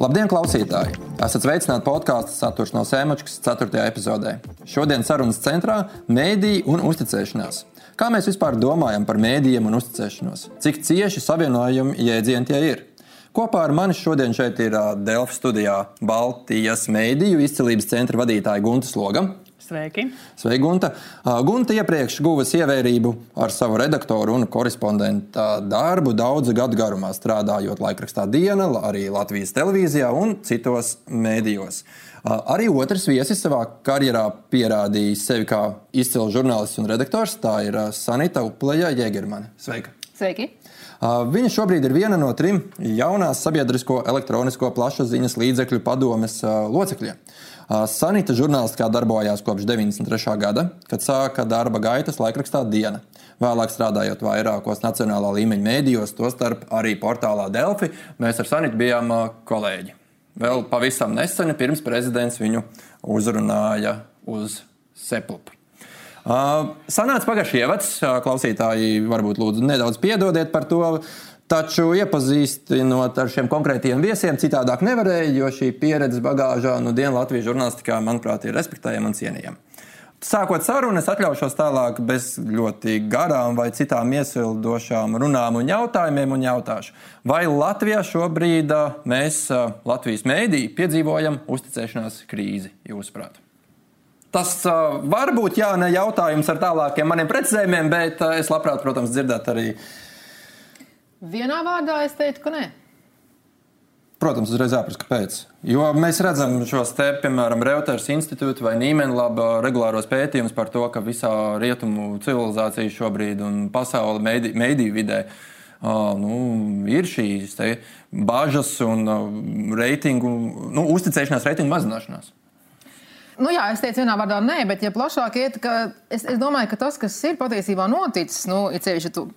Labdien, klausītāji! Esat sveicināti podkāstu saturs no Sēmačkas 4. epizodē. Šodien sarunas centrā - mēdīja un uzticēšanās. Kā mēs vispār domājam par mēdījiem un uzticēšanos? Cik cieši savienojumi jēdzieni tie ir? Kopā ar mani šodien šeit ir Delfa studijā Baltijas mēdīju izcelības centra vadītāja Gunta Sloga. Sveiki! Sveiki, Gunta! Gunta iepriekš guva ievērību ar savu redaktoru un korespondenta darbu daudzu gadu garumā, strādājot laikrakstā Diena, arī Latvijas televīzijā un citos mēdījos. Arī otrs viesis savā karjerā pierādījis sevi kā izcils žurnālists un redaktors. Tā ir Sanita Upleja Jēgermane. Sveika! Sveiki! Viņa šobrīd ir viena no trim jaunās sabiedrisko elektronisko plašsaziņas līdzekļu padomes locekļiem. Sanita žurnālistikā darbojās kopš 93. gada, kad sāka darba gaitas laikrakstā Diena. Vēlāk strādājot vairākos nacionālā līmeņa mēdījos, tostarp arī portālā Delfi, mēs ar Sanitu bijām kolēģi. Vēl pavisam nesen, pirms prezidents viņu uzrunāja uz sepulcru. Uh, sanāca pagājušajā ievads, klausītāji varbūt lūdzu nedaudz piedodiet par to. Taču iepazīstinot ar šiem konkrētiem viesiem, citādāk nevarēja, jo šī pieredzes bagāžā no nu, dienas Latvijas žurnālistikā, manuprāt, ir respektējama un cienījama. Sākot sarunu, es atļaušos tālāk bez ļoti garām vai citām iesildošām runām un jautājumiem un jautāšu, vai Latvijā šobrīd mēs, Latvijas mēdī, piedzīvojam uzticēšanās krīzi, jūsuprāt? Tas var būt jā, ne jautājums ar tālākiem maniem precizējumiem, bet es labprāt, protams, dzirdētu arī Vienā vārdā es teiktu, ka nē. Protams, uzreiz jāprasa, kāpēc. Jo mēs redzam šos te, piemēram, Reuters institūtu vai Nīmenlaba regulāros pētījumus par to, ka visā rietumu civilizācija šobrīd un pasaules mēdī, mēdīju vidē uh, nu, ir šīs bažas un uh, reitingu, nu, uzticēšanās reitingu mazināšanās. Nu, jā, es teicu, vienā vārdā nē, bet, ja plašāk iet, es, es domāju, ka tas, kas ir patiesībā noticis, nu, ir ceļš, ja tu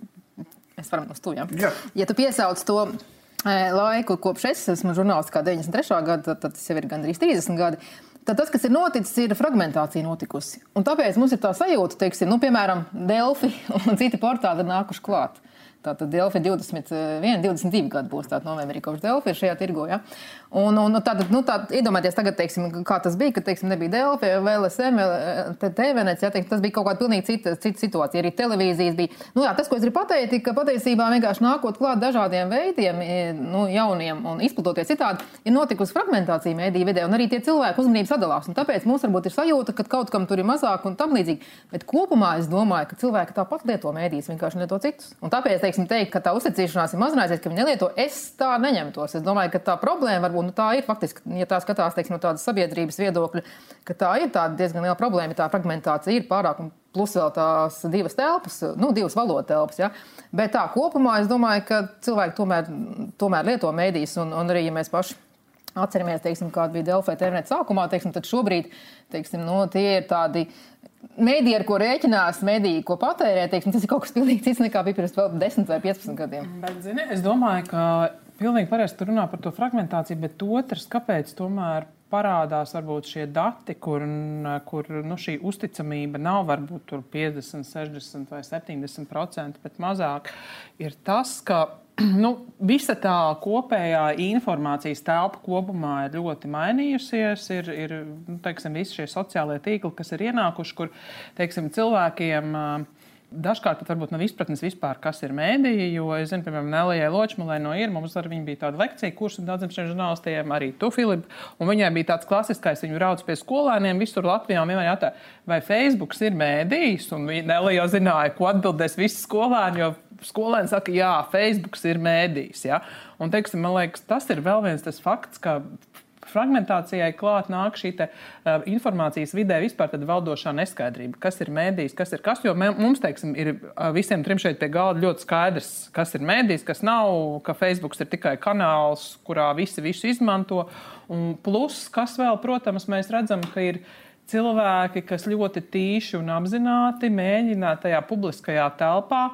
Mēs varam uz to, jā. jā. Ja tu piesauc to e, laiku, kopš es esmu žurnālists, kā 93. gada, tad, tas jau ir gandrīz 30 gadi. Tad tas, kas ir noticis, ir fragmentācija notikusi. Un tāpēc mums ir tā sajūta, teiksim, nu, piemēram, Delfi un citi portāli ir nākuši klāt. Tātad Delfi 21, 22 gadi būs tāda novembrī, kopš Delfi ir šajā tirgo. Ja? Un, un tātad, nu, tā, iedomājieties, tagad, teiksim, kā tas bija, kad teiksim, nebija Delfi, VLSM, TVNets, ja, teiksim, tas bija kaut kāda pilnīgi cita, cita situācija. Arī televīzijas bija. Nu, jā, tas, ko es gribu pateikt, ka patiesībā vienkārši nākot klāt dažādiem veidiem, nu, jauniem un izplatoties citādi, ir notikusi fragmentācija mēdīju vidē, un arī tie cilvēki uzmanību sadalās. Un tāpēc mums varbūt ir sajūta, ka kaut kam tur ir mazāk un tam līdzīgi. Bet kopumā es domāju, ka cilvēki tāpat lieto mēdījus, vienkārši ne to citus. Un tāpēc, teiksim, teikt, ka tā uzticēšanās ir mazinājusies, ka viņi nelieto, es tā neņemtos. Es domāju, ka tā problēma varbūt nu, tā ir faktiski, ja tā skatās teiksim, no tādas sabiedrības viedokļa, ka tā ir tā diezgan liela problēma, ja tā fragmentācija ir pārāk. Plus vēl tās divas telpas, nu, divas valodas telpas. Ja? Bet tā kopumā es domāju, ka cilvēki tomēr, tomēr lieto mēdīs, un, un arī ja mēs paši atceramies, teiksim, kāda bija Delfē internet sākumā, teiksim, tad šobrīd teiksim, no, tie ir tādi Mēdī, ar ko rēķinās, mediji, ko patērē, teiksim, tas ir kaut kas pilnīgi cits nekā bija pirms 10 vai 15 gadiem. Bet, zini, es domāju, ka pilnīgi pareizi tur runā par to fragmentāciju, bet otrs, kāpēc tomēr parādās varbūt šie dati, kur, kur nu, šī uzticamība nav varbūt 50, 60 vai 70 procenti, bet mazāk, ir tas, ka nu, visa tā kopējā informācijas telpa kopumā ir ļoti mainījusies. Ir, ir nu, teiksim, visi šie sociālie tīkli, kas ir ienākuši, kur teiksim, cilvēkiem. Dažkārt pat varbūt nav izpratnes vispār, kas ir mēdīja. Jo es zinu, piemēram, Nelijai Ločmalai no ir. Mums ar viņu bija tāda lekcija, kurš daudziem šiem žurnālistiem, arī tu, Filip. Un viņai bija tāds klasiskais, viņu rauc pie skolēniem visur Latvijā. Vienmēr jautā, vai Facebook ir mēdījis? Un Nelija jau zināja, ko atbildēs visi skolēni, jo skolēni saka, jā, Facebook ir mēdījis. Ja? Un, teiksim, man liekas, tas ir vēl viens tas fakts, ka fragmentācijai klāt nāk šī te, uh, informācijas vidē vispār valdošā neskaidrība. Kas ir mēdījis, kas ir kas? Jo mums, teiksim, ir uh, visiem trim šeit pie galda ļoti skaidrs, kas ir mēdījis, kas nav, ka Facebook ir tikai kanāls, kurā visi visu izmanto. Un plus, kas vēl, protams, mēs redzam, ka ir cilvēki, kas ļoti tīši un apzināti mēģina tajā publiskajā telpā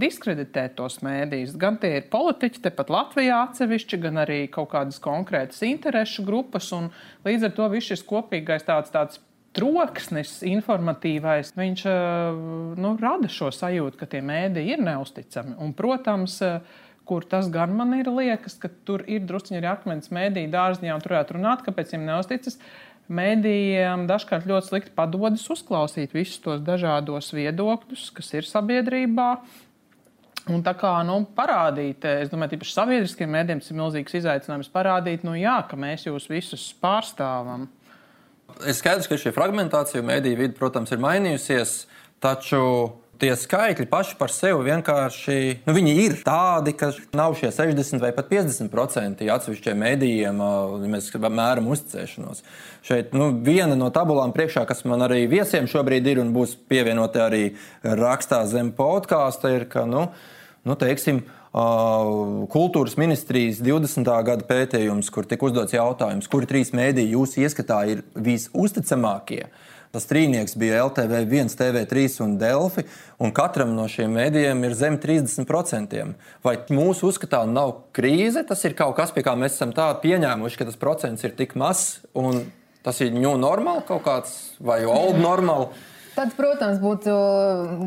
diskreditēt tos mēdījus. Gan tie ir politiķi, tepat Latvijā atsevišķi, gan arī kaut kādas konkrētas interešu grupas. Līdz ar to viss šis kopīgais tāds, tāds troksnis, informatīvais, viņš eh, nu, rada šo sajūtu, ka tie mēdīji ir neusticami. Un, protams, kur tas gan man ir liekas, ka tur ir druskuļi arī akmens mēdīņu dārziņā, un tur varētu runāt, kāpēc viņiem neusticas. Mēdījiem dažkārt ļoti slikti padodas uzklausīt visus tos dažādos viedokļus, kas ir sabiedrībā. Un tā kā nu, parādīt, es domāju, ka sabiedriskiem mēdiem tas ir milzīgs izaicinājums parādīt, nu, jā, ka mēs jūs visus pārstāvam. Ir skaidrs, ka šī fragmentācija mēdīņu vidē, protams, ir mainījusies, taču tie skaitļi paši par sevi vienkārši nu, ir tādi, ka nav šie 60 vai pat 50% atsevišķiem mēdījiem, ja mēs mēram uzticēšanos. Šeit nu, viena no tabulām priekšā, kas man arī viesiem šobrīd ir un būs pievienota arī rakstā zem podkāsta, ir, ka, nu, nu teiksim, Kultūras ministrijas 20. gada pētījums, kur tika uzdots jautājums, kuri trīs mēdīji jūsu ieskatā ir visuzticamākie. Tas trīnieks bija LTV, 1, TV3 un Delfi, un katram no šiem mēdījiem ir zem 30%. Vai mūsu uzskatā nav krīze? Tas ir kaut kas, pie kā mēs esam tā pieņēmuši, ka tas procents ir tik mazs, un tas ir new normal kaut kāds vai old normal. Tad, protams, būtu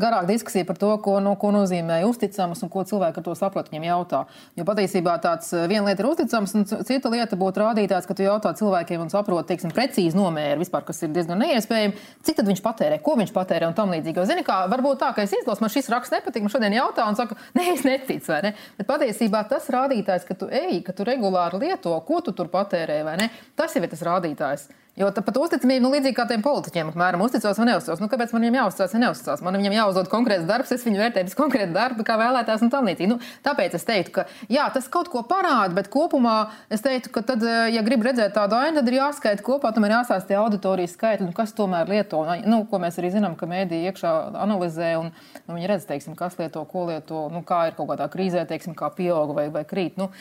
garāka diskusija par to, ko, no, ko nozīmē uzticams un ko cilvēki ar to saprot, viņiem jautā. Jo patiesībā tāds eh, viena lieta ir uzticams, un cita lieta būtu rādītājs, ka tu jautā cilvēkiem un saproti, teiksim, precīzi nomēri vispār, kas ir diezgan neiespējami, cik tad viņš patērē, ko viņš patērē un tam līdzīgi. Zini, kā varbūt tā, ka es izlasu, man šis raksts nepatīk, man šodien jautā un saka, nē, es neticu, vai ne? Bet patiesībā tas rādītājs, ka tu ej, ka tu regulāri lieto, ko tu tur patērē, vai ne? Tas jau ir tas rādītājs. Jo pat uzticamība, nu, līdzīgi kā tiem politiķiem, apmēram uzticos vai neuzticos. Nu, kāpēc man viņam jāuzticas vai neuzticas? Man viņam jāuzdod konkrēts darbs, es viņu vērtēju pēc konkrēta darba, kā vēlētājs un tam līdzīgi. Nu, tāpēc es teiktu, ka jā, tas kaut ko parāda, bet kopumā es teiktu, ka tad, eh, ja grib redzēt tādu ainu, tad ir jāskaita kopā, tam ir jāsāst tie auditorijas skaitļi, nu, kas tomēr lieto. Nu, ko mēs arī zinām, ka mēdī iekšā analizē un nu, viņi redz, teiksim, kas lieto, ko lieto, nu, kā ir kaut kādā krīzē, teiksim, kā pieauga vai, vai krīt. Nu,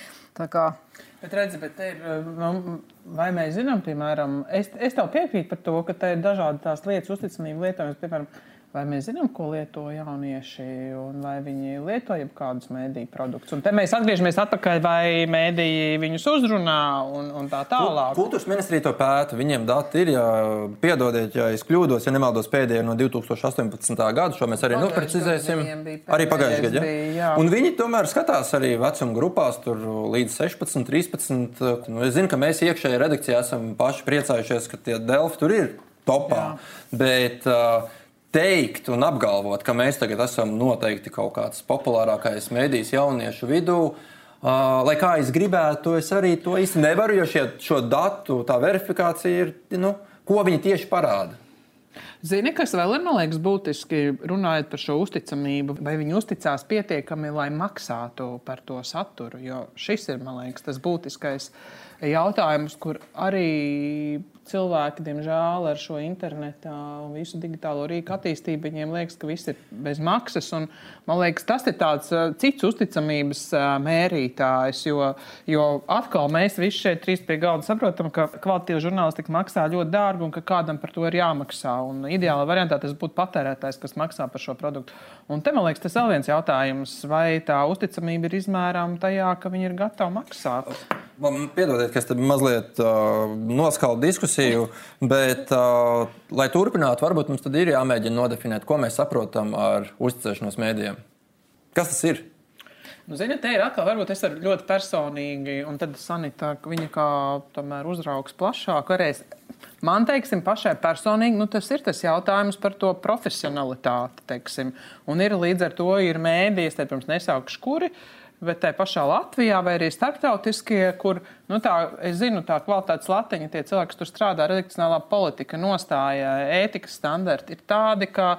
Bet, redzi, bet ir, nu, vai mēs zinām, piemēram, es, es tev piekrītu par to, ka te ir dažādi tās lietas, uzticamība lietojums, piemēram, Vai mēs zinām, ko lieto jaunieši, un vai viņi lieto jebkādus mēdīju produktus? Un te mēs atgriežamies atpakaļ, vai mēdīji viņus uzrunā un, un tā tālāk. Kultūras ministrija to pēta. Viņiem dati ir, ja piedodiet, ja es kļūdos, ja nemaldos pēdējie no 2018. gada. Šo mēs arī noprecizēsim. Arī pagājušajā gadā. Ja? Un viņi tomēr skatās arī vecuma grupās, tur līdz 16, 13. Nu, es zinu, ka mēs iekšējā redakcijā esam paši priecājušies, ka tie delfi tur ir topā. Jā. Bet, uh, teikt un apgalvot, ka mēs tagad esam noteikti kaut kāds populārākais mēdījis jauniešu vidū. Uh, lai kā es gribētu, es arī to īsti nevaru, jo šie, šo datu verifikācija ir, nu, ko viņi tieši parāda. Zini, kas vēl ir liekas, būtiski runājot par šo uzticamību, vai viņi uzticās pietiekami, lai maksātu par to saturu. Jo šis ir liekas, tas būtiskais jautājums, kur arī cilvēki, diemžēl, ar šo internetu un visu digitālo rīku attīstību, viņiem liekas, ka viss ir bez maksas. Un, man liekas, tas ir tāds cits uzticamības mērītājs, jo, jo atkal mēs visi šeit trīs pie galda saprotam, ka kvalitātīva žurnālistika maksā ļoti dārgi un ka kādam par to ir jāmaksā. Un ideālā variantā tas būtu patērētājs, kas maksā par šo produktu. Un te man liekas, tas ir vēl viens jautājums, vai tā uzticamība ir izmērāma tajā, ka viņi ir gatavi maksāt. Piedodiet, ka es te mazliet uh, noskalu diskusiju, bet, uh, lai turpinātu, varbūt mums tad ir jāmēģina nodefinēt, ko mēs saprotam ar uzticēšanos mēdījiem. Kas tas ir? Nu, Ziniet, te ir atkal, varbūt es ļoti personīgi, un tad Sanita, viņa kā tomēr uzraugs plašāk, varēs. Man, teiksim, pašai personīgi, nu, tas ir tas jautājums par to profesionalitāti, teiksim. Un ir līdz ar to ir mēdī, es te pirms nesaukšu, kuri. Bet tā pašā Latvijā vai arī starptautiskie, kur, nu, tā, es zinu, tā kvalitātes latiņa, tie cilvēki, kas tur strādā, redakcionālā politika, nostāja, ētikas standarti ir tādi, ka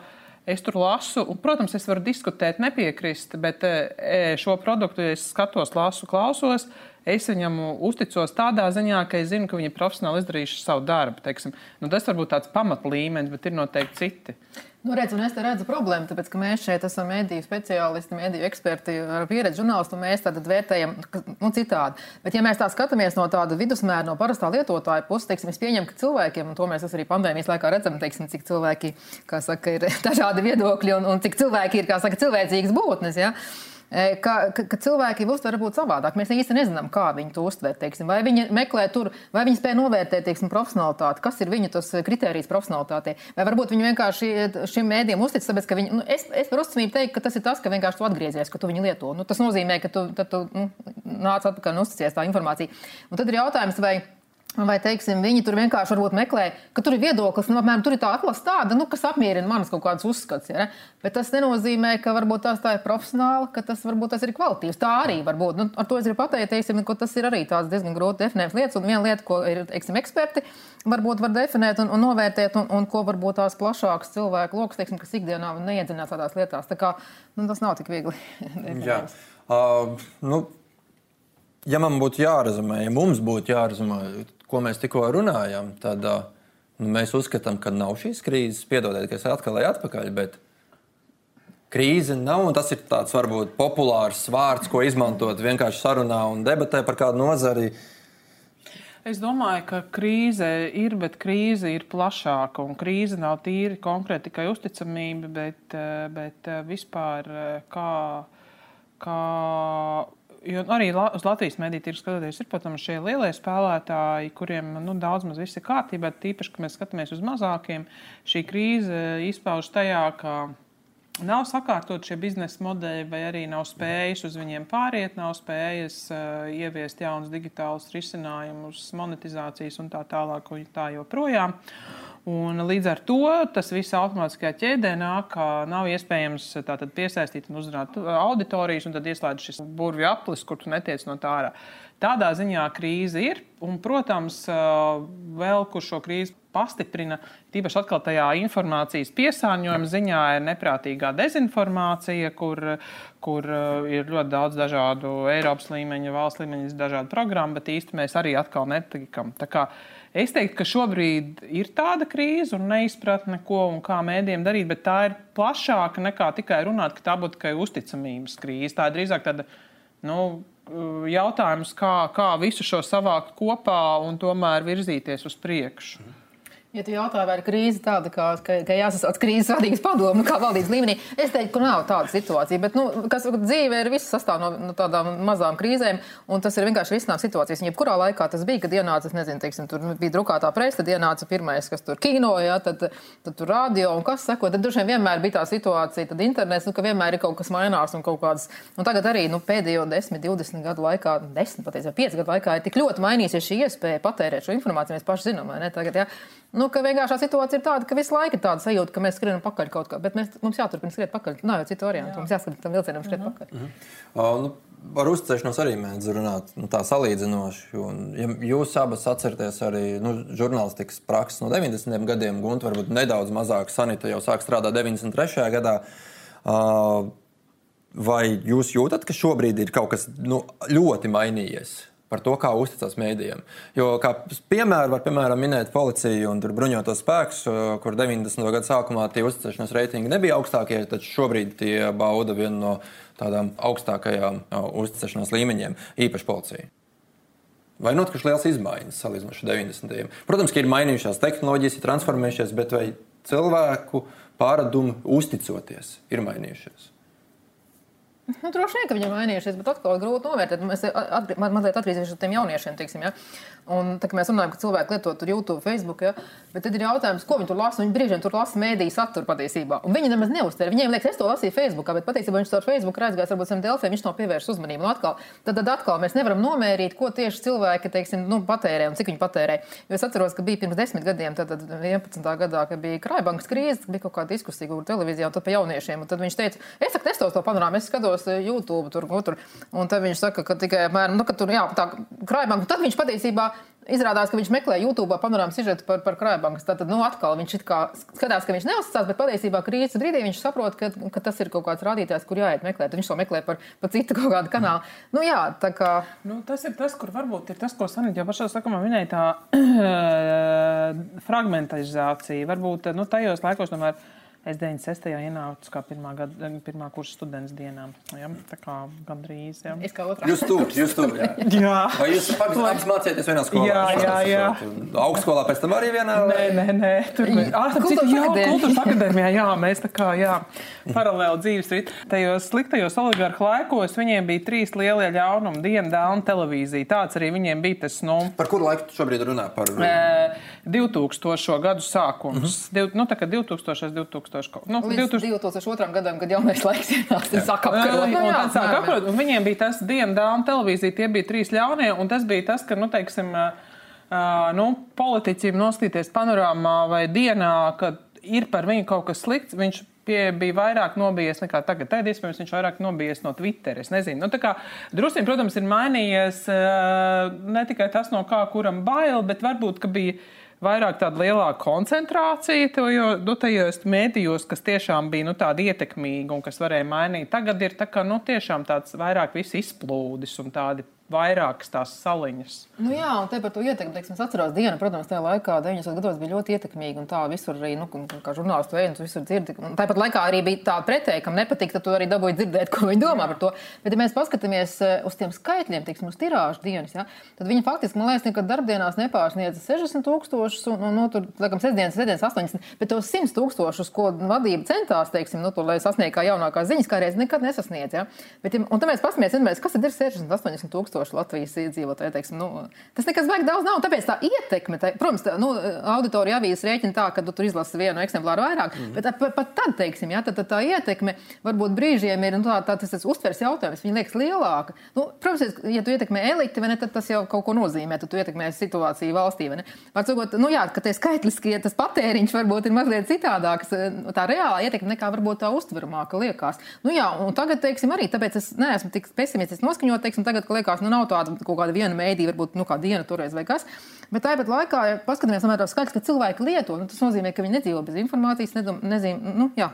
es tur lasu, un, protams, es varu diskutēt, nepiekrist, bet e, šo produktu, ja es skatos, lasu, klausos, es viņam uzticos tādā ziņā, ka es zinu, ka viņi profesionāli izdarījuši savu darbu. Teiksim. Nu, tas varbūt tāds pamatlīmenis, bet ir noteikti citi. Nu, redz, es redzu problēmu, tāpēc, ka mēs šeit esam mediju speciālisti, mediju eksperti pieredzi žurnālistu. Mēs tad vērtējam nu, citādi. Bet, ja mēs tā skatāmies no tāda vidusmēra, no parastā lietotāja puses, teiksim, es pieņemu, ka cilvēkiem, un to mēs arī pandēmijas laikā redzam, teiksim, cik cilvēki saka, ir dažādi viedokļi un, un cik cilvēki ir saka, cilvēcīgas būtnes. Ja? Ka, ka, ka cilvēki uztver varbūt savādāk. Mēs īsti nezinām, kā viņi to uztver. Teiksim. Vai viņi meklē tur, vai viņi spēj novērtēt teiksim, profesionālitāti, kas ir viņu kritērijs profesionālitātei. Vai varbūt viņi vienkārši šim mēdījam uztic, tāpēc ka viņi, nu, es, es par uzticamību teiktu, ka tas ir tas, ka vienkārši tu atgriezies, ka tu viņu lieto. Nu, tas nozīmē, ka tu, tu nu, nāc atpakaļ un uzticies tā informācija. Un tad ir jautājums, vai Vai, teiksim, viņi tur vienkārši meklē, ka tur ir viedoklis, nu, apmēram tur ir tā atlase tāda, nu, kas apmierina manas kaut kādas uzskats. Ja, Bet tas nenozīmē, ka varbūt tās tā ir profesionāla, ka tas varbūt tas ir kvalitīvs. Tā arī var būt. Nu, ar to es gribu pateikt, teiksim, ka tas ir arī tāds diezgan grūti definējams lietas. Un viena lieta, ko ir, teiksim, eksperti varbūt var definēt un, un novērtēt, un, un ko varbūt tās plašākas cilvēku lokus, teiksim, kas ikdienā neiedzinās tādās lietās. Tā kā nu, tas nav tik viegli. Uh, nu, ja man būtu jārezumē, ja mums būtu jārezumē, ko mēs tikko runājam, tad nu, mēs uzskatām, ka nav šīs krīzes. Piedodiet, ka es atkal eju atpakaļ, bet krīze nav. Tas ir tāds varbūt populārs vārds, ko izmantot vienkārši sarunā un debatē par kādu nozari. Es domāju, ka krīze ir, bet krīze ir plašāka. Krīze nav tīri konkrēti tikai uzticamība, bet, bet vispār kā, kā Jo arī uz Latvijas mediju tirgus skatoties, ir, protams, šie lielie spēlētāji, kuriem nu, daudz maz viss ir kārtībā. Tīpaši, kad mēs skatāmies uz mazākiem, šī krīze izpaužas tajā, ka nav sakārtot šie biznesa modeļi, vai arī nav spējas uz viņiem pāriet, nav spējas uh, ieviest jaunus digitālus risinājumus, monetizācijas un tā tālāk, un tā joprojām. Uh, Un līdz ar to tas viss automātiskajā ķēdē nāk, ka nav iespējams tātad, piesaistīt un uzrunāt auditorijas, un tad ieslēdz šis burvju aplis, kur tu netiec no tā ārā. Tādā ziņā krīze ir, un, protams, vēl kur šo krīzi pastiprina, tīpaši atkal tajā informācijas piesārņojuma ziņā ir neprātīgā dezinformācija, kur, kur ir ļoti daudz dažādu Eiropas līmeņa, valsts līmeņa, dažādu programmu, bet īsti mēs arī atkal netikam. Es teiktu, ka šobrīd ir tāda krīze un neizpratne, ko un kā mēdiem darīt, bet tā ir plašāka nekā tikai runāt, ka tā būtu tikai uzticamības krīze. Tā ir drīzāk tāda nu, jautājums, kā, kā visu šo savākt kopā un tomēr virzīties uz priekšu. Ja tu jautā, vai ir krīze tāda, kā, ka, ka jāsasauc krīzes vadības padomu, kā valdības līmenī, es teiktu, ka nav tāda situācija. Bet, nu, kas dzīve ir viss sastāv no, no tādām mazām krīzēm, un tas ir vienkārši risinājums situācijas. Un jebkurā laikā tas bija, kad ienāca, es nezinu, teiksim, tur bija drukātā presa, tad ienāca pirmais, kas tur kino, jā, tad, tad tur radio un kas seko. Tad droši vien vienmēr bija tā situācija, tad internets, nu, ka vienmēr ir kaut kas mainās un kaut kādas. Un tagad arī nu, pēdējo 10, 20 gadu laikā, 10, patiesībā 5 gadu laikā ir tik ļoti mainījusies šī iespēja patērēt šo informāciju. Mēs paši zinām, vai ne? Tagad, jā. Nu, ka vienkārši situācija ir tāda, ka visu laiku ir tāda sajūta, ka mēs skrienam pakaļ kaut kā, bet mēs, mums jāturpina skriet pakaļ. Nav jau citu variantu. Jā. Mums jāskat tam vilcienam skriet mm -hmm. pakaļ. Mm -hmm. uh, nu, Ar uzticēšanos arī mēdz runāt nu, tā salīdzinoši. Un, ja jūs abas atceraties arī nu, žurnālistikas prakses no 90. gadiem, Gunte, varbūt nedaudz mazāk, Sanita jau sāk strādāt 93. gadā. Uh, vai jūs jūtat, ka šobrīd ir kaut kas nu, ļoti mainījies? Par to, kā uzticas mēdījiem. Jo, kā piemēru, var piemēram minēt policiju un bruņotos spēkus, kur 90. gada sākumā tie uzticēšanās reitingi nebija augstākie, taču šobrīd tie bauda vienu no tādām augstākajām uzticēšanās līmeņiem, īpaši policija. Vai notikušas liels izmaiņas salīdzinot ar 90. Protams, ka ir mainījušās tehnoloģijas, ir transformējušies, bet vai cilvēku pārādumi uzticoties ir mainījušies? Nu, droši vien, ka viņi ir mainījušies, bet atkal grūti novērtēt. Mēs atgr mazliet atgriezīsimies pie tiem jauniešiem. Teiksim, ja? Un, tā, mēs runājam, ka cilvēki lieto tur YouTube, Facebook, ja? bet tad ir jautājums, ko viņi tur lasa. Viņi brīžiem tur lasa mēdīju saturu patiesībā. Un viņi nemaz neuztver. Viņiem liekas, es to lasīju Facebook, bet patiesībā viņš caur Facebook aizgājis varbūt zem Delfiem, viņš to pievērš uzmanību. Un atkal, tad, tad atkal mēs nevaram nomērīt, ko tieši cilvēki teiksim, nu, patērē un cik viņi patērē. Jo es atceros, ka bija pirms desmit gadiem, tad, tad 11. gadā, kad bija Krājbankas krīze, bija kaut kāda diskusija, kur televīzijā un tad par jauniešiem. Un tad viņš teica, es saku, nestos to panorāmu, es skatos eh, YouTube, tur, tur. Un tad viņš saka, ka tikai apmēram, nu, ka tur, jā, tā krājbanka. Tad viņš patiesībā izrādās, ka viņš meklē YouTube panorāmas sižetu par, par krājbankas. Tad, nu, atkal viņš skatās, ka viņš neuzticās, bet patiesībā krīzes brīdī viņš saprot, ka, ka tas ir kaut kāds rādītājs, kur jāiet meklēt. Viņš to meklē par, par citu kaut kādu kanālu. Nu, jā, kā. Nu, tas ir tas, kur varbūt ir tas, ko Sanita jau pašā sākumā minēja, tā fragmentizācija. Varbūt nu, tajos laikos tomēr Es 96. ienācu kā pirmā, gada, pirmā kursa students dienā. Ja? Tā kā gandrīz. Ja. Es kā otrā. Jūs tur, jūs tur. Jā. jā. Vai jūs abas mācījāties vienā skolā? Jā, jā, jā. Augstskolā pēc tam arī vienā? Nē, nē, nē. Tur mēs ah, kultūras akadēmijā, jā, mēs tā kā, jā, paralēli dzīves rit. Tajos sliktajos oligarhu laikos viņiem bija trīs lielie ļaunumi - diena, dēlna, televīzija. Tāds arī viņiem bija tas, nu. Par kuru laiku šobrīd runā? Par... E, 2000. gadu sākums. Mm -hmm. Div, nu, tā kā 2000. 2000. Nu, Līdz 2000... 2002. gadam, kad jaunais laiks ienāca, tas sāk apkarot. Nu, jā, sāk apkarot. Un viņiem bija tas diena, dāma televīzija, tie bija trīs ļaunie, un tas bija tas, ka, nu, teiksim, uh, nu, politiķiem nostīties panorāmā vai dienā, kad ir par viņu kaut kas slikts, viņš pie, bija vairāk nobijies nekā tagad. Tagad, iespējams, viņš vairāk nobijies no Twitter. Es nezinu. Nu, Drusku, protams, ir mainījies ne tikai tas, no kā kuram bail, bet varbūt, ka bija vairāk tāda lielāka koncentrācija nu, tajos mēdījos, kas tiešām bija nu, tādi ietekmīgi un kas varēja mainīt. Tagad ir tā, ka, nu, tiešām tāds vairāk viss izplūdis un tādi vairākas tās saliņas. Nu jā, un te par to ietekmi, teiksim, es atceros dienu, protams, tajā laikā, 90. gados bija ļoti ietekmīgi, un tā visur arī, nu, kā žurnālistu veids, visur dzirdi. Un tāpat laikā arī bija tā pretēji, kam nepatīk, tad tu arī dabūji dzirdēt, ko viņi domā jā. par to. Bet, ja mēs paskatāmies eh, uz tiem skaitļiem, teiksim, uz tirāžu dienas, ja, tad viņi faktiski, man liekas, nekad darbdienās nepārsniedz 60 tūkstošus, un, un, nu, tur, laikam, sestdienas, sestdienas 80, bet tos 100 tūkstošus, ko vadība centās, teiksim, nu, tur, lai sasniegtu kā jaunākās ziņas, kā reiz nekad nesasniedz. Ja. Bet, un tad mēs paskatāmies, kas tad ir 60, 80 tūkstoši tūkstoši Latvijas iedzīvotāji. Teiksim, nu, tas nekas baigi daudz nav. Tāpēc tā ietekme, tā, protams, tā, nu, auditorija avīzes rēķina tā, ka tu tur izlasi vienu eksemplāru vairāk. Mm -hmm. Bet pat, pat tad, teiksim, jā, tad, tad tā ietekme varbūt brīžiem ir nu, tā, tā, tas, tas uztvers jautājums. Viņa liekas lielāka. Nu, protams, ja tu ietekmē eliti, ne, tad tas jau kaut ko nozīmē. Tad tu ietekmē situāciju valstī. Varbūt, nu, jā, ka tie skaitliski, tas patēriņš varbūt ir mazliet citādāks. Tā reālā ietekme nekā varbūt tā uztveramāka liekas. Nu, jā, un tagad, teiksim, arī tāpēc es neesmu tik pesimistiski noskaņot, teiksim, tagad, ka liekas, nu, nav tāda kaut kāda viena mēdīja, varbūt nu, kā diena toreiz vai kas. Bet tāpat laikā, ja paskatāmies uz skaitļus, ka cilvēki lieto, nu, tas nozīmē, ka viņi nedzīvo bez informācijas, nezinu, nu, jā.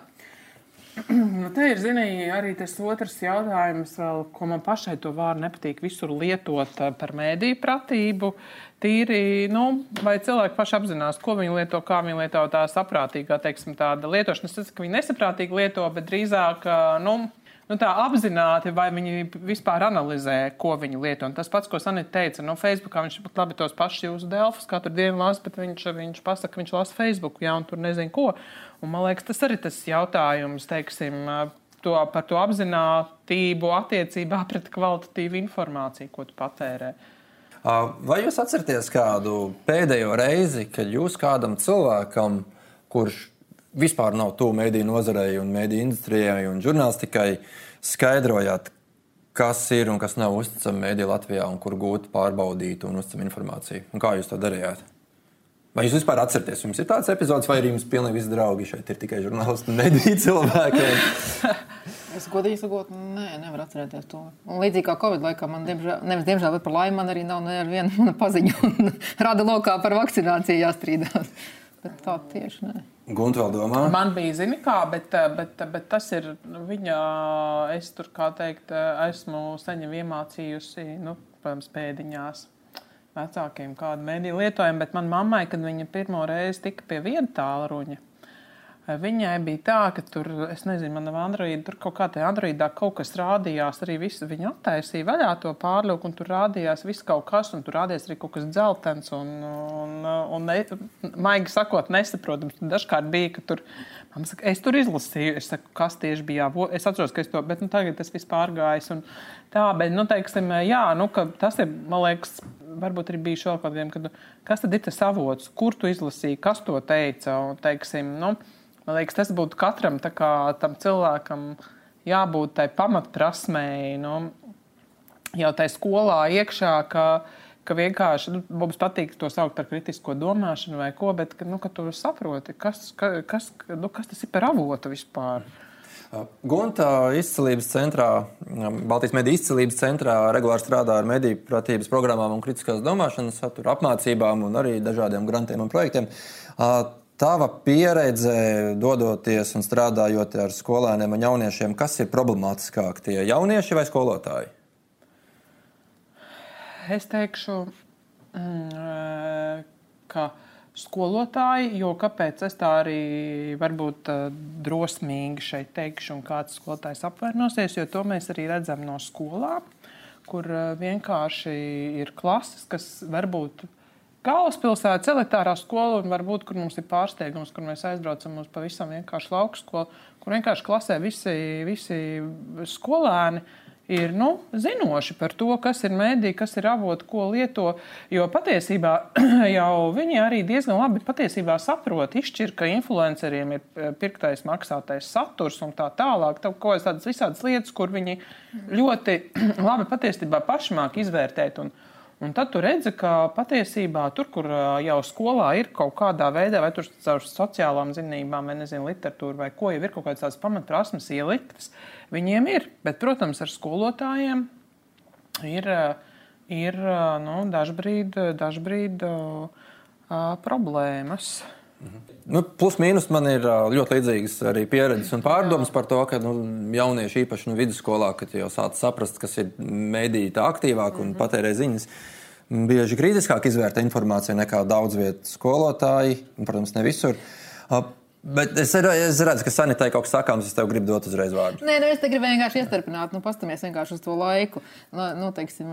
Nu, te ir zinīgi, arī tas otrs jautājums, vēl, ko man pašai to vārdu nepatīk visur lietot eh, par mēdīju pratību. Tīri, nu, vai cilvēki paši apzinās, ko viņi lieto, kā viņi lieto tā saprātīgā, teiksim, tāda lietošana. Es saprotu, ka viņi nesaprātīgi lieto, bet drīzāk, eh, nu, nu, tā apzināti, vai viņi vispār analizē, ko viņi lieto. Un tas pats, ko Sanita teica, no Facebookā viņš pat labi tos pašus jūsu delfus katru dienu lasa, bet viņš, viņš pasaka, ka viņš lasa Facebook, jā, un tur nezinu ko. Un, man liekas, tas arī tas jautājums, teiksim, to, par to apziņotību attiecībā pret kvalitatīvu informāciju, ko tu patērē. Vai jūs atceraties kādu pēdējo reizi, kad jūs kādam cilvēkam, kurš vispār nav tuvu mediju nozarei un mediju industrijai un žurnālistikai, skaidrojāt, kas ir un kas nav uzticama medija Latvijā un kur gūt pārbaudītu un uzticamu informāciju. Un kā jūs to darījāt? Vai jūs vispār atceraties, jums ir tāds epizods, vai arī jums pilnīgi visi draugi šeit ir tikai žurnālisti un mediju cilvēki? es godīgi sakot, nē, nevaru atcerēties to. Un līdzīgi kā Covid laikā, man diemžēl, nevis diemžēl, bet par laimi man arī nav neviena paziņa rada lokā par vakcināciju jāstrīdās. Bet tā tieši nē. Gunte vēl domā? Man bija zini kā, bet, bet, bet tas ir viņa, es tur kā teikt, esmu saņem iemācījusi, nu, protams, pēdiņās vecākiem kādu mediju lietojumu, bet man mammai, kad viņa pirmo reizi tika pie viena tālruņa, Viņai bija tā, ka tur, es nezinu, manā Androidā, tur kaut kā tajā Androidā kaut kas rādījās. Arī visu, viņa attaisīja vaļā to pārlūku, un tur rādījās viss kaut kas, un tur rādījās arī kaut kas dzeltens, un, un, un ne, maigi sakot, nesaprotams. Dažkārt bija, ka tur, saka, es tur izlasīju, es saku, kas tieši bija, jā, es atceros, ka es to, bet nu, tagad tas viss pārgājis. Un, tā, bet, nu, teiksim, jā, nu, tas ir, man liekas, varbūt arī bija vēl kādiem, kad, kas tad ir tas avots, kur tu izlasīji, kas to teica, un, teiksim, nu, Man liekas, tas būtu katram kā, cilvēkam jābūt tai pamatprasmei. Nu, jau tajā skolā iekšā, ka, ka vienkārši nu, mums patīk to saukt par kritisko domāšanu vai ko, bet nu, tu saproti, kas, ka, kas, nu, kas tas ir par avotu vispār. Gunta izcelības centrā, Baltijas mediju izcelības centrā regulāri strādā ar mediju pratības programmām un kritiskās domāšanas satura apmācībām un arī dažādiem grantiem un projektiem. Tava pieredze, dodoties un strādājot ar skolēniem un jauniešiem, kas ir problemātiskāk, tie jaunieši vai skolotāji? Es teikšu, mm, ka skolotāji, jo kāpēc es tā arī varbūt drosmīgi šeit teikšu, un kāds skolotājs apvainosies, jo to mēs arī redzam no skolām, kur vienkārši ir klases, kas varbūt galvaspilsētas elitārā skola, un varbūt, kur mums ir pārsteigums, kur mēs aizbraucam uz pavisam vienkāršu lauku skolu, kur vienkārši klasē visi, visi skolēni ir nu, zinoši par to, kas ir mēdī, kas ir avoti, ko lieto. Jo patiesībā jau viņi arī diezgan labi saprot, izšķir, ka influenceriem ir eh, pirktais, maksātais saturs un tā tālāk. Tā, ko tādas visādas lietas, kur viņi ļoti labi patiesībā paši māk izvērtēt. Un, Un tad tu redzi, ka patiesībā tur, kur jau skolā ir kaut kādā veidā, vai tur caur sociālām zinībām, vai nezinu, literatūru vai ko, jau ir kaut kādas tādas pamatprasmes ieliktas, viņiem ir. Bet, protams, ar skolotājiem ir, ir nu, dažbrīd, dažbrīd uh, problēmas. Mhm. Nu, plus mīnus man ir ļoti līdzīgas arī pieredzes un pārdomas par to, ka nu, jaunieši īpaši nu, vidusskolā, kad jau sāc saprast, kas ir mēdīte aktīvāk un mm -hmm. patērē ziņas, bieži kritiskāk izvērtē informāciju nekā daudz vietu skolotāji. Protams, ne visur. Bet es, es redzu, ka Sanitai kaut kas sakāms, es tev gribu dot uzreiz vārdu. Nē, nu es te gribu vienkārši ieturpināt, nu, pastamies vienkārši uz to laiku. Nu, teiksim,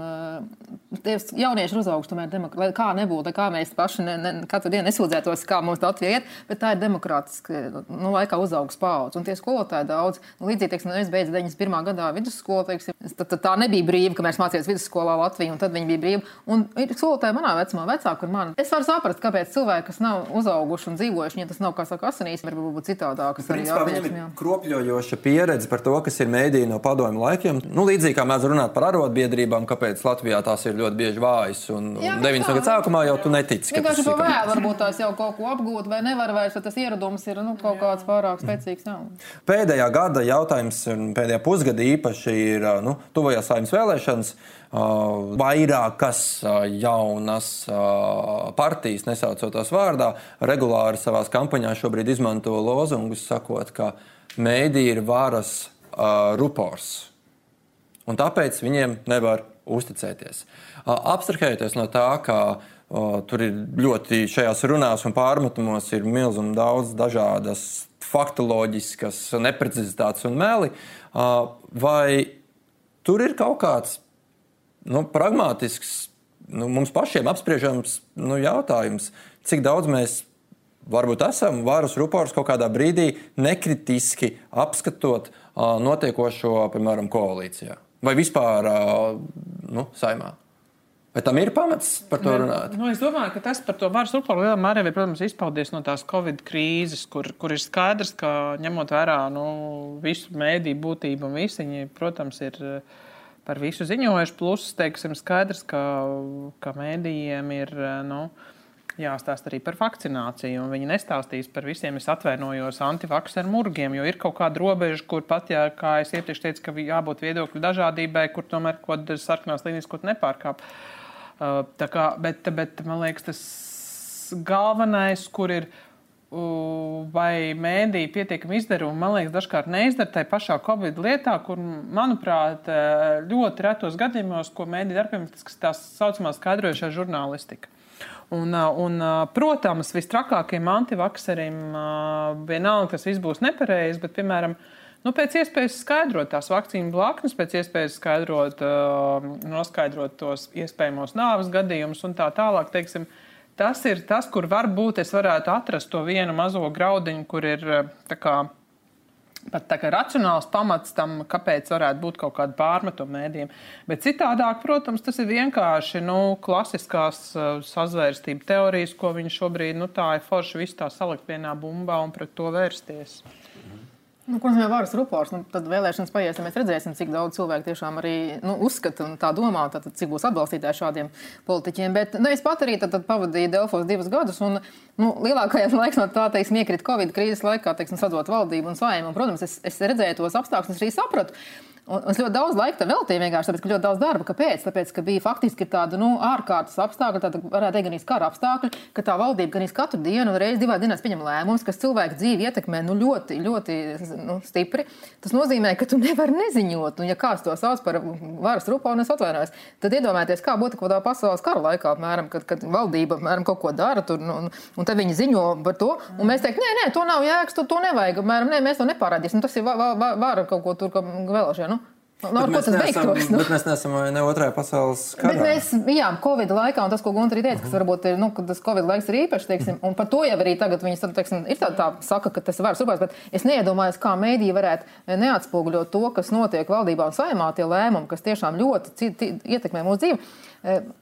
tie jaunieši ir uzauguši, tomēr, demok... kā nebūtu, kā mēs paši ne, ne, katru dienu nesūdzētos, kā mums Latvija iet, bet tā ir demokrātiska, nu, laikā uzaugus paudze. Un tie skolotāji daudz, nu, līdzīgi, teiksim, nu, es beidzu 91. gadā vidusskolu, teiksim, tad, tad tā nebija brīva, ka mēs mācījāmies vidusskolā Latviju, un tad viņi bija brīvi. Un ir skolotāji manā vecumā, vecāki par mani. Es varu saprast, kāpēc cilvēki, kas nav uzauguši un dzīvojuši, ja tas nav, kā saka, asinīs, varbūt būt citādākas arī attieksmes. Kropļojoša pieredze par to, kas ir mēdīja no padomju laikiem. Nu, līdzīgi kā mēs runājam par arotbiedrībām, kāpēc Latvijā tās ir ļoti bieži vājas. Un, un 90. gadu sākumā jau tu netici. Vienkārši pa vēl varbūt tās jau kaut ko apgūt vai nevar vairs, tas ieradums ir nu, kaut kāds pārāk spēcīgs. Jā. Pēdējā gada jautājums, pēdējā pusgada īpaši ir nu, tuvajās saimnes vēlēšanas. Uh, vairākas uh, jaunas uh, partijas, nesaucoties vārdā, regulāri savā kampaņā šobrīd izmanto lozungus, sakot, ka mēdī ir varas rupors. Un tāpēc viņiem nevar uzticēties. Abstrahējoties no tā, ka tur ir ļoti šajās runās un pārmetumos ir milzīgi daudz dažādas faktoloģiskas neprecizitātes un meli, vai tur ir kaut kāds nu, pragmātisks, nu, mums pašiem apspriežams nu, jautājums, cik daudz mēs varbūt esam varas rupors kaut kādā brīdī nekritiski apskatot uh, notiekošo, piemēram, koalīcijā vai vispār uh, nu, saimā. Vai tam ir pamats par to runāt? Nu, es domāju, ka tas par to varas upuru lielā mērā ir protams, izpaudies no tās Covid krīzes, kur, kur ir skaidrs, ka ņemot vērā nu, visu mēdīju būtību un visi viņi, protams, ir. Uh, par visu ziņojuši. Plus, teiksim, skaidrs, ka, ka mēdījiem ir nu, jāstāsta arī par vakcināciju. Viņi nestāstīs par visiem, es atvainojos, antivakcēnu murgiem, jo ir kaut kāda robeža, kur pat, ja, kā es iepriekš teicu, ka jābūt viedokļu dažādībai, kur tomēr kaut kādas sarkanās līnijas kaut nepārkāp. Uh, kā, bet, bet man liekas, tas galvenais, kur ir vai mēdīja pietiekami izdara, un man liekas, dažkārt neizdara tai pašā Covid lietā, kur, manuprāt, ļoti retos gadījumos, ko mēdīja darbiem, tas ir tā saucamā skaidrojošā žurnālistika. Un, un, protams, vistrakākajiem antivakseriem vienalga tas viss būs nepareizi, bet, piemēram, nu, pēc iespējas skaidrot tās vakcīnu blaknes, pēc iespējas skaidrot, noskaidrot tos iespējamos nāves gadījumus un tā tālāk, teiksim, Tas ir tas, kur varbūt es varētu atrast to vienu mazo graudiņu, kur ir eh, kā, pat tā kā racionāls pamats tam, kāpēc varētu būt kaut kāda pārmetuma mēdījiem. Bet citādāk, protams, tas ir vienkārši nu, klasiskās uh, sazvērstību teorijas, ko viņi šobrīd nu, tā ir forši visu tā salikt vienā bumbā un pret to vērsties. Nu, ko nozīmē varas rupors? Nu, tad vēlēšanas paies, un mēs redzēsim, cik daudz cilvēku tiešām arī nu, uzskata un tā domā, tad, cik būs atbalstītāji šādiem politiķiem. Bet nu, es pat arī tad, tad pavadīju Delfos divus gadus, un nu, lielākajā laikā no tā teiksim, iekrita Covid krīzes laikā, teiksim, sadot valdību un saimu. Un, protams, es, es redzēju tos apstākļus, es arī sapratu. Un es ļoti daudz laika veltīju vienkārši tāpēc, ka ļoti daudz darba. Kāpēc? Tāpēc, ka bija faktiski tāda nu, ārkārtas apstākļi, tāda varētu teikt, gan kara apstākļi, ka tā valdība gan katru dienu un reizi divās dienās pieņem lēmumus, kas cilvēku dzīvi ietekmē nu, ļoti, ļoti nu, stipri. Tas nozīmē, ka tu nevari neziņot. Un, ja kāds to sauc par varas rupu, un es atvainojos, tad iedomājieties, kā būtu kaut kādā pasaules kara laikā, apmēram, kad, kad valdība apmēram, kaut ko dara, tur, nu, un, un tad viņi ziņo par to. Un mēs teiktu, nē, nē, to nav jēgas, to, to nevajag. Apmēram, nē, mēs to nepārādīsim. Tas ir vara kaut ko tur vēl šeit. Nu? Nu, bet, mēs neesam, nu? bet mēs neesam ne otrajā pasaules karā. Bet mēs, jā, Covid laikā, un tas, ko Gunter teica, kas varbūt ir, nu, tas Covid laiks ir īpašs, teiksim, un par to jau arī tagad viņi, teiksim, ir tā, tā saka, ka tas var supās, bet es neiedomājos, kā mēdī varētu neatspoguļot to, kas notiek valdībā un saimā, tie lēmumi, kas tiešām ļoti ietekmē mūsu dzīvi.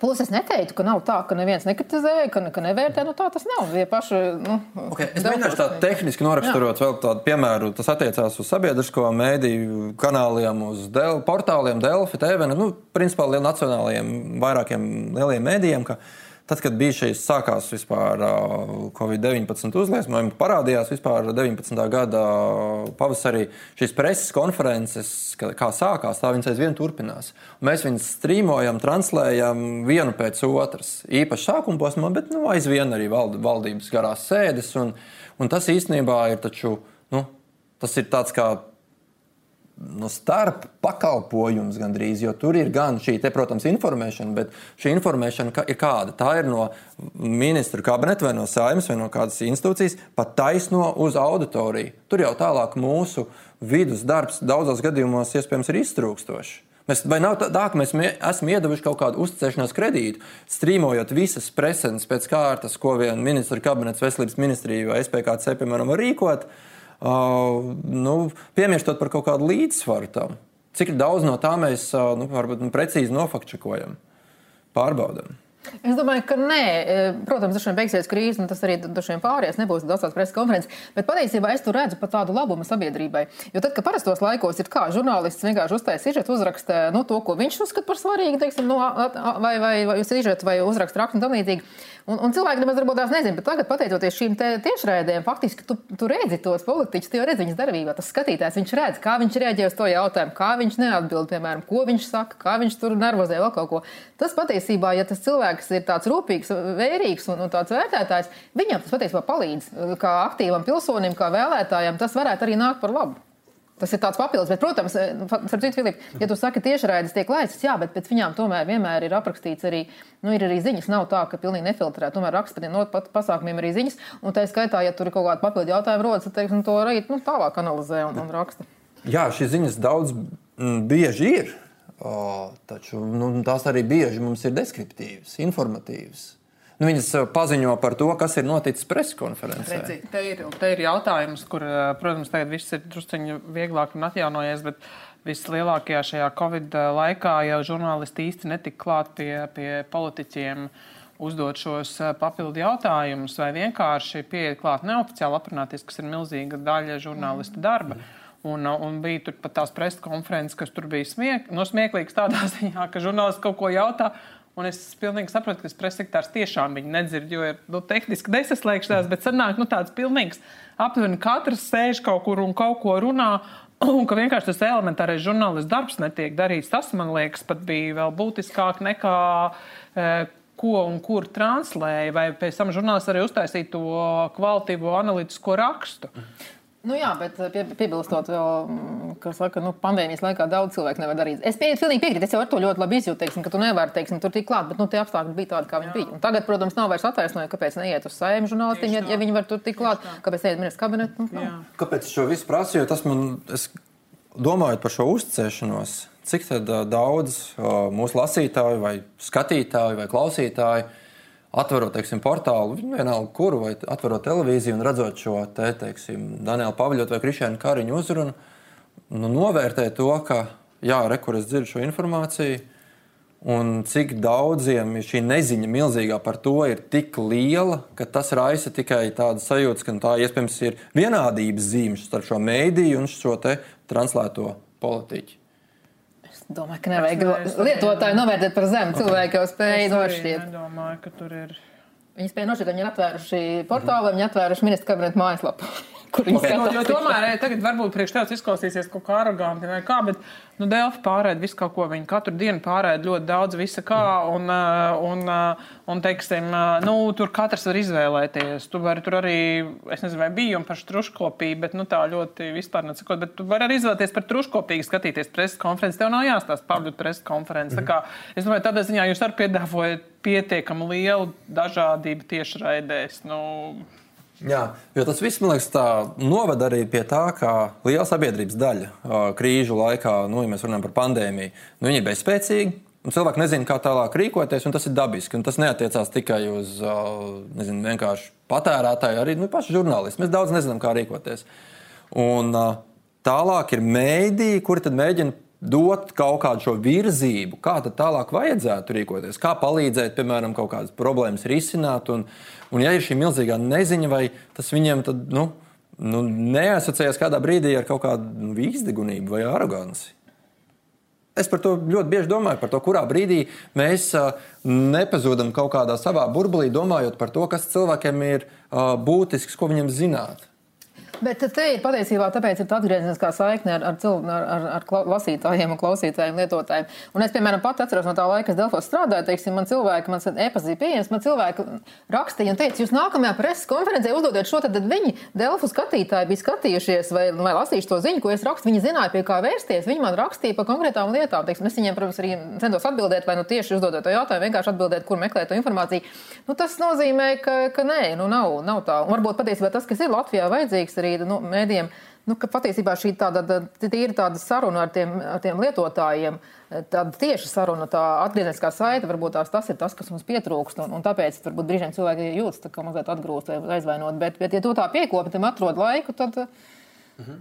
Plus es neteiktu, ka nav tā, ka neviens nekritizē, ka, ka nevērtē. Nu, tā tas nav. Ja paši, nu, okay, es mēģināšu tādu tehniski noraksturot vēl tādu piemēru. Tas attiecās uz sabiedrisko mēdīju kanāliem, uz del, portāliem, Delfi, TV, nu, principā lieliem nacionālajiem, vairākiem lieliem mēdījiem. Ka, uh, Tad, kad bija šīs sākās vispār Covid-19 uzliesmojumi, parādījās vispār 19. gada pavasarī šīs preses konferences, kā sākās, tā viņas aizvien turpinās. Un mēs viņus strīmojam, translējam vienu pēc otras. Īpaši sākuma posmā, bet nu, aizvien arī vald, valdības garās sēdes. Un, un tas īstenībā ir, taču, nu, tas ir tāds kā no starp pakalpojums gandrīz, jo tur ir gan šī, te, protams, informēšana, bet šī informēšana ir kāda? Tā ir no ministra kabineta vai no saimnes vai no kādas institūcijas, pat taisno uz auditoriju. Tur jau tālāk mūsu vidus darbs daudzos gadījumos iespējams ir iztrūkstošs. Mēs, vai nav tā, ka mēs esam iedavuši kaut kādu uzticēšanās kredītu, strīmojot visas preses pēc kārtas, ko vien ministra kabinets, veselības ministrija vai SPKC, piemēram, var rīkot? Uh, nu, piemirstot par kaut kādu līdzsvaru tam. Cik daudz no tā mēs nu, varbūt, nu, precīzi nofakčakojam, pārbaudām. Es domāju, ka nē. Protams, dažiem beigsies krīze, un tas arī dažiem pāries nebūs daudz tādas preses konferences. Bet patiesībā es tur redzu pat tādu labumu sabiedrībai. Jo tad, kad parastos laikos ir kā žurnālists vienkārši uztaisīja sižetu, uzraksta nu, to, ko viņš uzskata par svarīgu, teiksim, no, vai, vai, vai sižetu, vai uzraksta rakstu un tam līdzīgi. Un, un cilvēki nemaz varbūt tās nezina, bet tagad, pateicoties šīm tiešraidēm, faktiski tu, tu redzi tos politiķus, tu jau redzi viņas darbībā. Tas skatītājs, viņš redz, kā viņš reaģē uz to jautājumu, kā viņš neatbild, piemēram, ko viņš saka, kā viņš tur nervozē vēl kaut ko. Tas patiesībā, ja tas cilvēks ir tāds rūpīgs, vērīgs un, un tāds vērtētājs, viņam tas patiesībā palīdz. Kā aktīvam pilsonim, kā vēlētājam, tas varētu arī nākt par labu. Tas ir tāds papildus, bet, protams, eh, starp citu, Filip, ja tu saki, tiešraides tiek laistas, jā, bet pēc viņām tomēr vienmēr ir aprakstīts arī, nu, ir arī ziņas. Nav tā, ka pilnīgi nefiltrē, tomēr raksta par no pasākumiem arī ziņas. Un tā skaitā, ja tur ir kaut kāda papildu jautājuma rodas, tad, teiksim, to arī nu, tālāk analizē un, un raksta. Jā, šīs ziņas daudz mm, bieži ir, o, taču nu, tās arī bieži mums ir deskriptīvas, informatīvas. Nu, viņas eh, paziņo par to, kas ir noticis preses konferencē. Redzi, te, ir, te ir jautājums, kur, eh, protams, tagad viss ir druskuļi vieglāk un atjaunojies. Bet... Vislielākajā šajā Covid eh, laikā jau žurnālisti īsti netika klāt pie, pie politiķiem uzdot šos papildu jautājumus, vai vienkārši pieiet klāt neoficiāli aprunāties, kas ir milzīga daļa žurnālistu darba. Un, un bija tur pat tās preses konferences, kas tur bija smiek, no smieklīgas tādā ziņā, ka žurnālisti kaut ko jautā, Un es pilnīgi saprotu, ka tas pressekretārs tiešām viņu nedzird, jo ir nu, tehniski nesaslēgšanās, bet sanāk nu, tāds pilnīgs. Aptuveni katrs sēž kaut kur un kaut ko runā. Un ka vienkārši tas elementārais žurnālists darbs netiek darīts, tas man liekas pat bija vēl būtiskāk nekā e, ko un kur translēja, vai pēc tam žurnālists arī uztaisīja to kvalitīvo analītisko rakstu. Nu jā, bet eh, pie, piebilstot vēl, mm, ka saka, nu, pandēmijas laikā daudz cilvēku nevar darīt. Es pie, pilnīgi piekrītu, es jau ar to ļoti labi izjūtu, teiksim, ka tu nevari teiksim, tur tik klāt, bet nu, tie apstākļi bija tādi, kā viņi jā. bija. Un tagad, protams, nav vairs attaisnojumi, kāpēc neiet uz saimnu žurnālistiem, ja, ja viņi var tur tik klāt, kāpēc neiet ministrs kabinetu. Nu, kāpēc šo visu prasu? Jo tas man, es domājot par šo uzticēšanos, cik daudz mūsu lasītāju vai skatītāju vai klausītāju atverot teiksim, portālu, vienalga kuru, vai atverot televīziju un redzot šo te, teiksim, Daniela Pavļotu vai Krišēnu Kariņu uzrunu, nu, novērtē to, ka, jā, re, kur es dzirdu šo informāciju, un cik daudziem šī neziņa milzīgā par to ir tik liela, ka tas raisa tikai tādu sajūtu, ka tā iespējams ir vienādības zīme starp šo mēdīju un šo translēto politiķu. Domāju, ka nevajag lietotāju novērtēt par zemu. Cilvēki jau spēja nošķirt. Es domāju, ka tur ir. Viņi spēja nošķirt, viņi ir atvēruši portālu, viņi atvēruši ministra kabineta mājaslapu. Kur viņi okay. skatās. Jo, jo tomēr tagad varbūt priekš tevis izklausīsies kaut kā aroganti vai kā, bet nu, Delfi pārēd visu kaut ko. Viņi katru dienu pārēd ļoti daudz visa kā, un, un, un teiksim, nu, tur katrs var izvēlēties. Tu vari tur arī, es nezinu, vai bija un par truškopību, bet nu, tā ļoti vispār nesakot, bet tu vari arī izvēlēties par truškopīgi skatīties preses konferences. Tev nav jāstāsta pavļut preses konferences. Mm -hmm. Kā, es domāju, tādā ziņā jūs arī piedāvājat pietiekami lielu dažādību tieši raidēs. Nu, Jā, jo tas viss, man liekas, noved arī pie tā, ka liela sabiedrības daļa krīžu laikā, nu, ja mēs runājam par pandēmiju, nu, viņi ir bezspēcīgi. Cilvēki nezina, kā tālāk rīkoties, un tas ir dabiski. Tas neatiecās tikai uz nezinu, vienkārši patērētāju, arī nu, pašu žurnālistu. Mēs daudz nezinām, kā rīkoties. Un, tālāk ir mēdīji, kuri mēģina dot kaut kādu šo virzību, kā tālāk vajadzētu rīkoties, kā palīdzēt, piemēram, kaut kādas problēmas risināt. Un, Un, ja ir šī milzīgā neziņa, vai tas viņiem tad, nu, nu, neasociējas kādā brīdī ar kaut kādu nu, izdegunību vai aroganci. Es par to ļoti bieži domāju, par to, kurā brīdī mēs nepazūdam kaut kādā savā burbulī, domājot par to, kas cilvēkiem ir būtisks, ko viņam zināt. Bet te ir patiesībā tāpēc ir atgriezniskā saikne ar, ar, cilv, ar, ar, ar lasītājiem un klausītājiem, lietotājiem. Un es, piemēram, pat atceros no tā laika, kad Delfos strādāju, teiksim, man cilvēki, man e-pazīstami pieejams, man cilvēki rakstīja un teica, jūs nākamajā preses konferencē uzdodiet šo, tad viņi Delfu skatītāji bija skatījušies vai, vai lasījuši to ziņu, ko es rakstu, viņi zināja, pie kā vērsties, viņi man rakstīja par konkrētām lietām. Teiksim, es viņiem, protams, arī centos atbildēt, vai nu tieši uzdodot to jautājumu, vienkārši atbildēt, kur meklēt to informāciju. Nu, tas nozīmē, ka, ka nē, nu nav, nav tā. Un varbūt patiesībā tas, kas ir Latvijā vajadzīgs arī nu, mēdījiem, nu, ka patiesībā šī tāda, ir tāda saruna ar tiem, ar tiem lietotājiem, tāda tieša saruna, tā atgriezniskā saite, varbūt tās, tas ir tas, kas mums pietrūkst. Un, un tāpēc varbūt brīžiem cilvēki jūtas kā mazliet atgrūst vai aizvainot. Bet, bet ja tu tā piekopi, tam atrod laiku, tad. Mhm.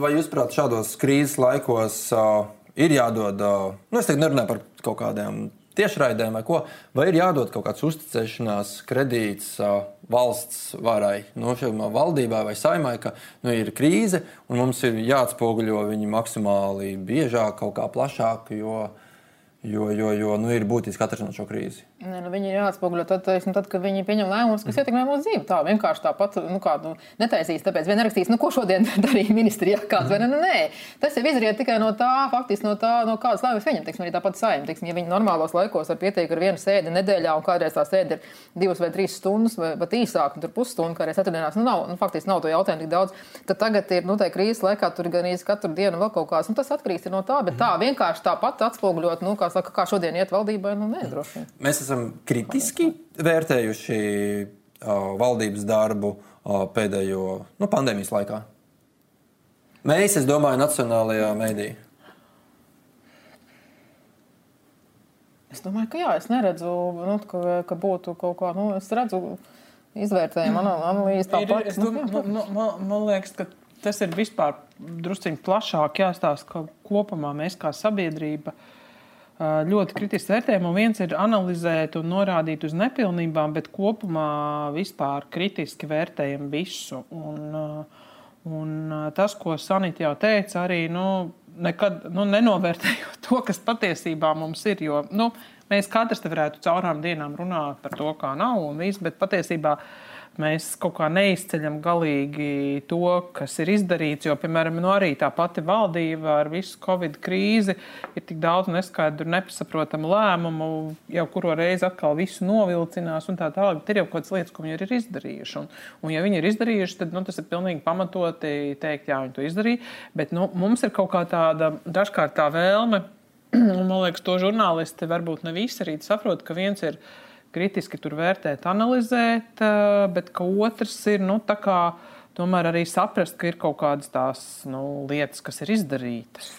Vai jūs, prāt, šādos krīzes laikos uh, ir jādod, uh, nu, es teiktu, nerunāju par kaut kādiem tiešraidēm vai ko, vai ir jādod kaut kāds uzticēšanās kredīts uh, valsts varai, no nu, valdībai vai saimai, ka nu, ir krīze un mums ir jāatspoguļo viņi maksimāli biežāk, kaut kā plašāk, jo, jo, jo, jo nu, ir būtiski atrisināt šo krīzi. Nē, nu viņi ir jāatspoguļo tad, teiksim, tad, kad viņi pieņem lēmumus, kas mm. ietekmē mūsu dzīvi. Tā vienkārši tāpat nu, kādu netaisīs. Tāpēc vien rakstīs, nu, ko šodien darīja ministrijā. Kāds, mm. nu, nē, tas jau izriet tikai no tā, faktiski no tā, no kādas lēmumus viņam. Teiksim, arī tāpat saimnieks. Teiksim, ja viņi normālos laikos var pieteikt ar vienu sēdi nedēļā, un kādreiz tā sēde ir divas vai trīs stundas, vai pat īsāk, un tur pusstundu, kādreiz ceturtdienās, nu, nav, nu, faktiski nav to jautājumu tik daudz. Tad tagad ir, nu, tā krīzes laikā tur gan īsti katru dienu vēl kaut kāds, un tas atkarīgs no tā, bet tā mm. vienkārši tāpat atspoguļot, nu, kā saka, kā šodien iet valdībai, nu, nē, droši vien esam kritiski vērtējuši uh, valdības darbu uh, pēdējo nu, pandēmijas laikā? Mēs, es domāju, Nacionālajā mēdī. Es domāju, ka jā, es neredzu, nu, ka, ka būtu kaut kā, nu, es redzu izvērtējumu analīzi tāpat. Es domāju, nu, nu, man, man liekas, ka tas ir vispār drusciņi plašāk jāstāsta, ka kopumā mēs kā sabiedrība uh, ļoti kritiski vērtējam. Viens ir analizēt un norādīt uz nepilnībām, bet kopumā vispār kritiski vērtējam visu. Un, un tas, ko Sanita jau teica, arī nu, nekad nu, nenovērtējot to, kas patiesībā mums ir. Jo, nu, mēs katrs te varētu caurām dienām runāt par to, kā nav un viss, bet patiesībā mēs kaut kā neizceļam galīgi to, kas ir izdarīts. Jo, piemēram, nu arī tā pati valdība ar visu Covid krīzi ir tik daudz neskaidru, nesaprotamu lēmumu, jau kuru reizi atkal visu novilcinās un tā tālāk. Ir jau kaut kādas lietas, ko viņi ir izdarījuši. Un, un ja viņi ir izdarījuši, tad nu, tas ir pilnīgi pamatoti teikt, jā, viņi to izdarīja. Bet nu, mums ir kaut kā tāda dažkārt tā vēlme. Un, man liekas, to žurnālisti varbūt ne visi arī saprot, ka viens ir kritiski tur vērtēt, analizēt, eh, bet otrs ir nu, kā, tomēr arī saprast, ka ir kaut kādas tās nu, lietas, kas ir izdarītas.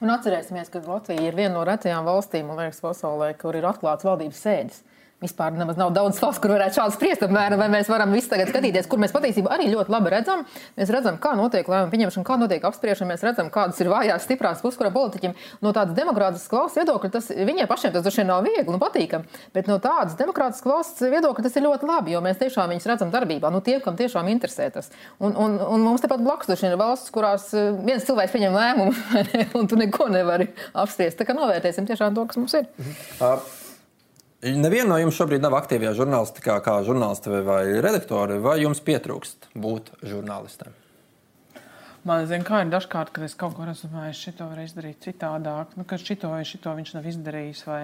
Un atcerēsimies, ka Latvija ir viena no retajām valstīm, liekas, pasaulē, kur ir atklāts valdības sēdes. Vispār nemaz nav daudz valsts, kur varētu šādi spriest, apmēram, vai mēs varam visi tagad skatīties, kur mēs patiesībā arī ļoti labi redzam. Mēs redzam, kā notiek lēmumu pieņemšana, kā notiek apspriešana, mēs redzam, kādas ir vājās, stiprās puses, kurā politiķiem no tādas demokrātiskas valsts viedokļa tas viņiem pašiem tas droši vien nav viegli un patīkami. Bet no tādas demokrātiskas valsts viedokļa tas ir ļoti labi, jo mēs tiešām viņus redzam darbībā, nu tiem, kam tiešām interesē tas. Un, un, un mums tepat blakus droši vien ir valsts, kurās eh, viens cilvēks pieņem lēmumu, un tu neko nevari apspriest. Tā kā novērtēsim tiešām to, kas mums ir. Mhm. Neviena no jums šobrīd nav aktīvajā žurnālistikā, kā žurnālisti vai redaktori, vai jums pietrūkst būt žurnālistiem? Man zina, kā ir dažkārt, kad es kaut ko rezumēju, šito var izdarīt citādāk, nu, ka šito vai šito viņš nav izdarījis. Vai...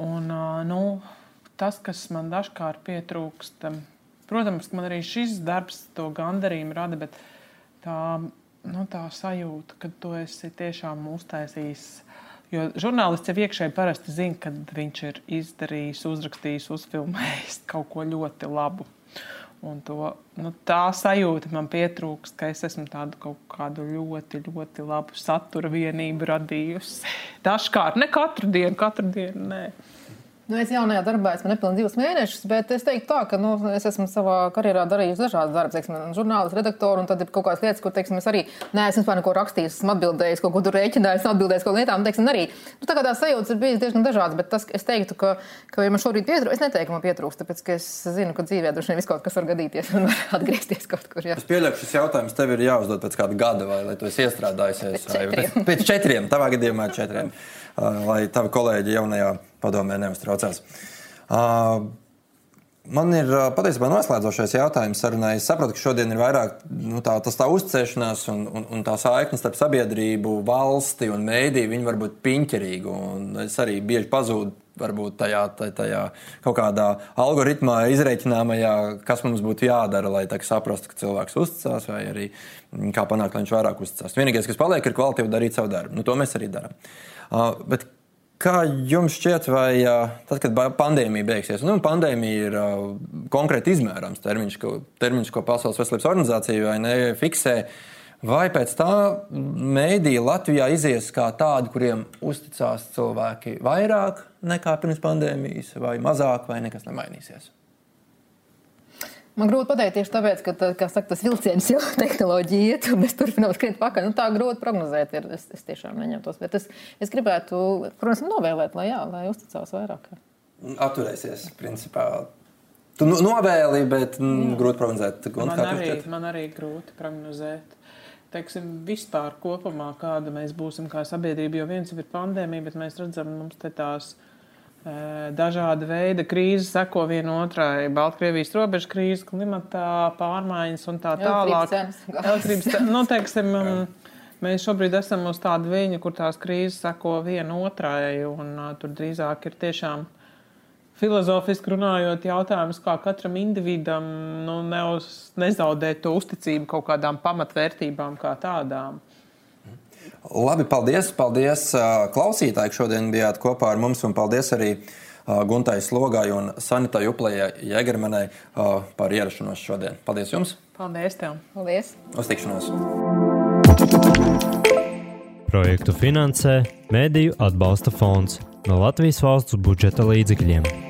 Un, nu, tas, kas man dažkārt pietrūkst, protams, man arī šis darbs to gandarījumu rada, bet tā, nu, tā sajūta, ka tu esi tiešām uztaisījis Jo žurnālists jau iekšēji parasti zina, kad viņš ir izdarījis, uzrakstījis, uzfilmējis kaut ko ļoti labu. Un to, nu, tā sajūta man pietrūkst, ka es esmu tādu kaut kādu ļoti, ļoti labu satura vienību radījusi. Dažkārt, ne katru dienu, katru dienu. Nē. Nu, es jaunajā darbā esmu nepilnīgi divus mēnešus, bet es teiktu, tā, ka nu, es esmu savā karjerā darījis dažādas darbus, teiksim, žurnālists, redaktors, un tad ir kaut kādas lietas, kur, teiksim, es arī neesmu vispār neko rakstījis, esmu atbildējis, kaut ko tur rēķinājis, atbildējis kaut lietām, teiksim, arī. Nu, tā kā tās sajūtas ir bijusi diezgan dažādas, bet tas, es teiktu, ka, ka ja man šobrīd pietrūkst, es neteiktu, ka man pietrūkst, tāpēc, ka es zinu, ka dzīvē droši vien viss kaut kas var gadīties un var atgriezties kaut kur. Jā. Es pieļauju, šis jautājums tev ir jāuzdod pēc kāda gada, vai lai tu esi iestrādājies pēc četriem. Vai, pēc četriem, tavā gadījumā četriem, lai tavi kolēģi jaunajā padomē neuztraucās. Uh, Man ir patiesībā noslēdzošais jautājums sarunai. Es saprotu, ka šodien ir vairāk nu, tā, tā uzticēšanās un, un, un tā saikne starp sabiedrību, valsti un mēdīju. Viņi var būt piņķerīgi. Es arī bieži pazūdu varbūt tajā, tajā kaut kādā algoritmā izreikināmajā, kas mums būtu jādara, lai saprastu, ka cilvēks uzticās, vai arī kā panākt, lai viņš vairāk uzticās. Vienīgais, kas paliek, ir kvalitīvi darīt savu darbu. Nu, to mēs arī darām. Uh, bet Kā jums šķiet, vai tad, kad pandēmija beigsies, nu, pandēmija ir konkrēti izmērāms termiņš, ko, termiņš, ko Pasaules veselības organizācija vai ne fiksē, vai pēc tā mēdīja Latvijā izies kā tādi, kuriem uzticās cilvēki vairāk nekā pirms pandēmijas, vai mazāk, vai nekas nemainīsies? Man grūti pateikt tieši tāpēc, ka saka, tas vilciens jau tehnoloģija iet, un mēs turpinām skriet pakaļ. Nu, tā grūti prognozēt. Ir. Es, es tiešām neņemtos. Bet es, es gribētu, protams, novēlēt, lai, jā, lai uzticās vairāk. Atturēsies, principā. Tu novēli, bet mm, grūti prognozēt. Man arī, man arī grūti prognozēt. Teiksim, vispār kopumā, kāda mēs būsim kā sabiedrība, jo viens ir pandēmija, bet mēs redzam, mums te tās Dažāda veida krīzes seko viena otrai. Baltkrievijas robeža krīze, klimata pārmaiņas un tā tālāk. Elektrības cenas. Nu, teiksim, mēs šobrīd esam uz tāda viņa, kur tās krīzes seko viena otrai. Un, uh, tur drīzāk ir tiešām filozofiski runājot, jautājums, kā katram individam nu, neuz, nezaudēt to uzticību kaut kādām pamatvērtībām kā tādām. Labi, paldies, paldies klausītāji, ka šodien bijāt kopā ar mums, un paldies arī Guntai Slogai un Sanitai Uplējai Jēgermanai par ierašanos šodien. Paldies jums! Paldies tev! Paldies! Uz tikšanos! Projektu finansē Mēdīju atbalsta fonds no Latvijas valsts budžeta līdzekļiem.